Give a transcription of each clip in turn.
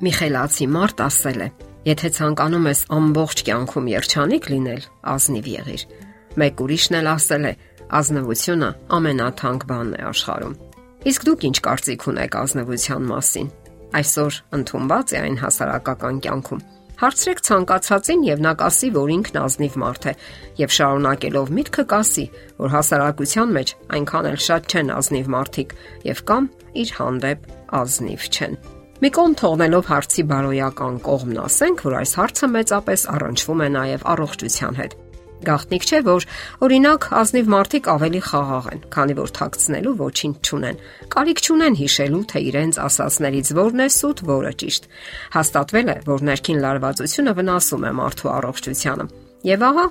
Միխելացի մարդ ասել է. Եթե ցանկանում ես ամբողջ կյանքում երջանիկ լինել, ազնիվ եղիր։ Մեկ ուրիշն էլ ասել է. ազնվությունը ամենաթանկ բանն է աշխարհում։ Իսկ դուք ինչ կարծիք ունեք ազնվության մասին։ Այսօր ընդունված է այն հասարակական կյանքում։ Հարցրեք ցանկացածին եւ նա կասի, որ ինքն ազնիվ մարդ է եւ շարունակելով միտքը կասի, որ հասարակության մեջ այնքան էլ շատ չեն ազնիվ մարդիկ եւ կամ իր հանդեպ ազնիվ չեն։ Մի կողմ թողնելով հարցի բարոյական կողմն ասենք, որ այս հարցը մեծապես առնչվում է նաև առողջության հետ։ Գաղտնիք չէ, որ օրինակ ազնիվ մարդիկ ավելի խաղաղ են, քանի որ թաքցնելու ոչինչ չունեն։ Կարիք չունեն հիշելու, թե իրենց ասածներից որն է սուտ, որը ճիշտ։ Հաստատվել է, որ ներքին լարվածությունը վնասում է մարդու առողջությանը։ Եվ ահա,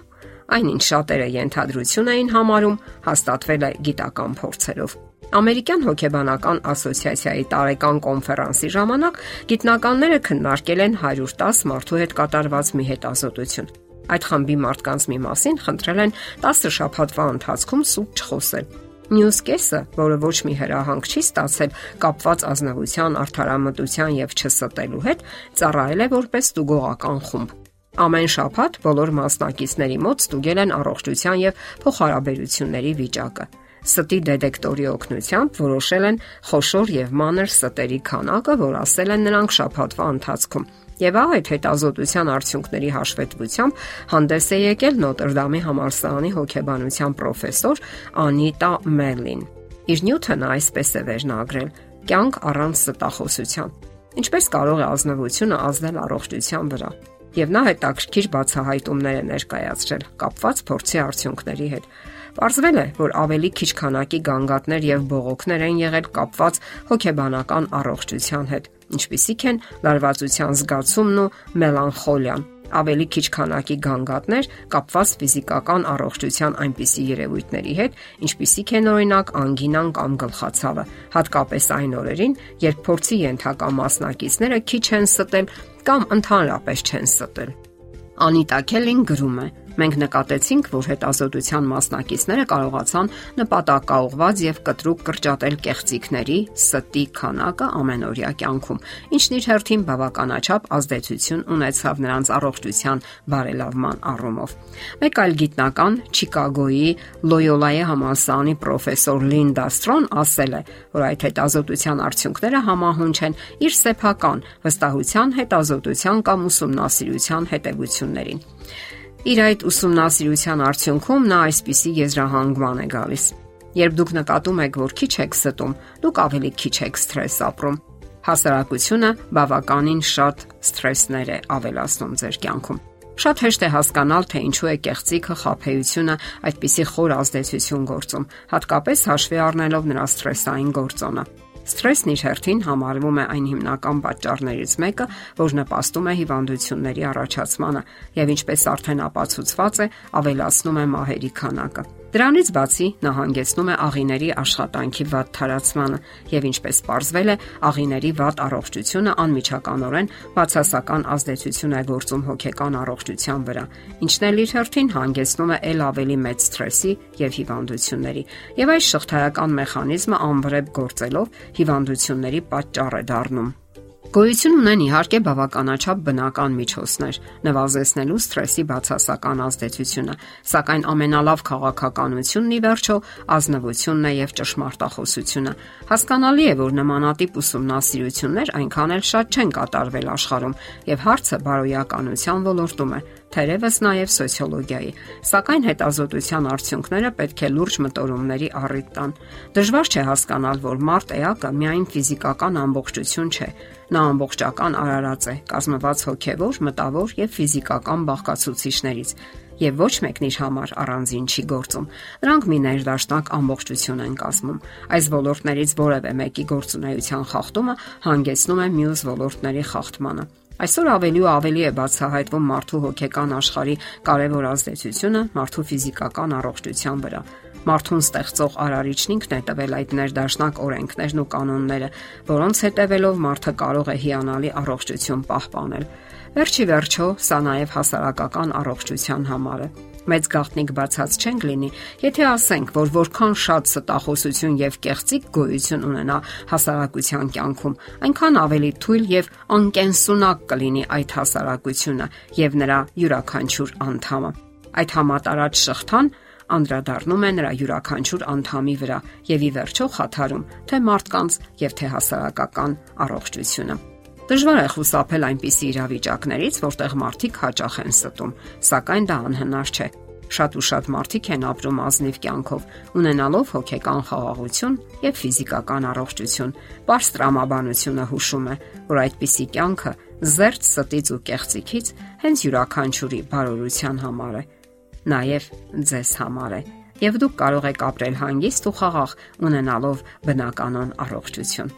այնինչ շատերը ենթադրություն էին համարում, հաստատվել է գիտական փորձերով։ Ամերիկյան հոգեբանական ասոցիացիայի տարեկան կոնֆերանսի ժամանակ գիտնականները քննարկել են 110 մարդու հետ կատարված մի հետազոտություն։ Այդ խմբի մարդկանց մի մասին խնդրել են 10 շաբաթվա ընթացքում սուտ չխոսել։ Մյուս կեսը, որը ոչ մի հրահանգ չի ստացել կապված ազնվության, արդարամտության եւ չստելու հետ, ծառայել է որպես ստուգողական խումբ։ Ամեն շաբաթ բոլոր մասնակիցների մոտ ստուգել են առողջության եւ փոխհարաբերությունների վիճակը ստի դետեկտորի օգնությամբ որոշել են խոշոր եւ մանր ստերի քանակը, որ ասել են նրանք շաբաթվա ընթացքում։ Եվ այդ հետազոտության արդյունքների հաշվետվությամբ հանդես է եկել Նոտրդամի համալսարանի հոգեբանության պրոֆեսոր Անիտա Մերլին։ Իր նյութը նա այսպես է վերնագրել. կյանք առանց ստախոսության։ Ինչպես կարող է ազնվությունը ազդել առողջության վրա։ Եվ նա հետաքրքիր բացահայտումներ է ներկայացրել կապված փորձի արդյունքների հետ։ Պարզվել է, որ ավելի քիչ քանակի գանգատներ եւ բողոքներ են եղել կապված հոգեբանական առողջության հետ, ինչպիսիք են լարվածության զգացումն ու մելանխոլիան ավելի քիչ քանակի գանգատներ կապված ֆիզիկական առողջության այնպիսի երևույթների հետ, ինչպիսիք են օրինակ անգինան կամ գլխացավը, հատկապես այն օրերին, երբ փորձի ենթակա մասնակիցները քիչ են ստել կամ ընդհանրապես չեն ստել։ Անիտա Քելին գրում է. Մենք նկատեցինք, որ հետազոտության մասնակիցները կարողացան նպատակաուղված եւ կտրուկ կրճատել կեղծիքների, ստի քանակը ամենօրյա կյանքում, ինչն իր հերթին բավականաչափ ազդեցություն ունեցավ նրանց առողջության բարելավման առումով։ Մեկ այլ գիտնական Չիկագոյի Լոյոլայի համալսարանի պրոֆեսոր Լինդա Ստրոն ասել է, որ այդ հետազոտության արդյունքները համահունչ են իր սեփական վստահության հետազոտության կամ ուսումնասիրության հետևություններին։ Իր այդ ուսումնասիրության արդյունքում նա այսպիսի եզրահանգման է գալիս. Երբ դուք նկատում եք, որ քիչ եք ստում, դուք ավելի քիչ եք սթրես ապրում։ Հասարակությունը բավականին շատ սթրեսներ է ավելացնում ձեր կյանքում։ Շատ հեշտ է հասկանալ, թե ինչու է կեղծիքը, խափեությունը այդպիսի խոր ազդեցություն գործում, հատկապես հաշվի առնելով նրա սթրեսային գործոնը։ Սթրեսն իր հերթին համարվում է այն հիմնական պատճառներից մեկը, որ նպաստում է հիվանդությունների առաջացմանը եւ ինչպես արդեն ապացուցված է, ավելացնում է մահերի քանակը։ Դրանից բացի նա հանգեցնում է աղիների աշխատանքի վատ թարացմանը եւ ինչպես ողրվել է, աղիների վատ առողջությունը անմիջականորեն բացասական ազդեցություն է գործում հոգեկան առողջության վրա, ինչն էլ իր հերթին հանգեցնում է ել ավելի մեծ սթրեսի եւ հիվանդությունների։ Եվ այս շղթայական մեխանիզմը անվրեպ գործելով հիվանդությունների պատճառ է դառնում։ Գոյություն ունեն իհարկե բավականաչափ բնական միջոցներ նվազեցնելու սթրեսի բացասական ազդեցությունը, սակայն ամենալավ քաղաքականությունն ի վերջո ազնվությունն է եւ ճշմարտախոսությունը։ Հասկանալի է, որ նմանատիպ ուսումնասիրություններ այնքան էլ շատ չեն կատարվել աշխարհում եւ հարցը բարոյականության ոլորտում է, թերևս նաև սոցիոլոգիայի։ Սակայն հետազոտության արդյունքները պետք է լուրջ մտորումների առիթ տան։ Դժվար չէ հասկանալ, որ մարդ էակը միայն ֆիզիկական ամբողջություն չէ։ Նա ամբողջական արարած է, կազմված հոգևոր, մտավոր եւ ֆիզիկական բաղկացուցիչներից եւ ոչ մեկն իր համար առանձին չի գործում։ Նրանք մի ներդաշնակ ամբողջություն են կազմում։ Այս ոլորտներից որևէ մեկի գործունեության խախտումը հանգեցնում է մյուս ոլորտների խախտմանը։ Այսօր ավելի ու ավելի է բացահայտվում մարդու հոգեկան աշխարհի կարևոր ազդեցությունը մարդու ֆիզիկական առողջության վրա։ Մարդուն ստեղծող արարիչն ինքն է տվել այդ ներդաշնակ օրենքներն ու կանոնները, որոնց հետևելով մարդը կարող է հիանալի առողջություն պահպանել։ Վերջի վերջո, սա նաև հասարակական առողջության համար է։ Մեծ գաղտնիք բացած չենք լինի, եթե ասենք, որ որքան շատ ստախոսություն եւ կեղծիկ գոյություն ունենա հասարակության կյանքում, այնքան ավելի թույլ եւ անկենսունակ կլինի այդ հասարակությունը եւ նրա յուրաքանչյուր անդամը։ Այդ համատարած շղթան անդրադառնում է նրա յուրաքանչյուր անդամի վրա եւ ի վերջո խաթարում թե մարդկանց եւ թե հասարակական առողջությունը։ Դժվար է խուսափել այնպիսի իրավիճակներից, որտեղ մարդիկ հաճախ են ստում, սակայն դա անհնար չէ։ Շատ ու շատ մարդիկ են ապրում ազնիվ կյանքով, ունենալով հոգեկան խաղաղություն եւ ֆիզիկական առողջություն։ Պարզ տրամաբանությունը հուշում է, որ այդպիսի կյանքը զերծ ստից ու կեղծիքից հենց յուրաքանչյուրի բարօրության համար է, նաև ձեզ համար է եւ դուք կարող եք ապրել հանգիստ ու խաղաղ ունենալով բնականon առողջություն։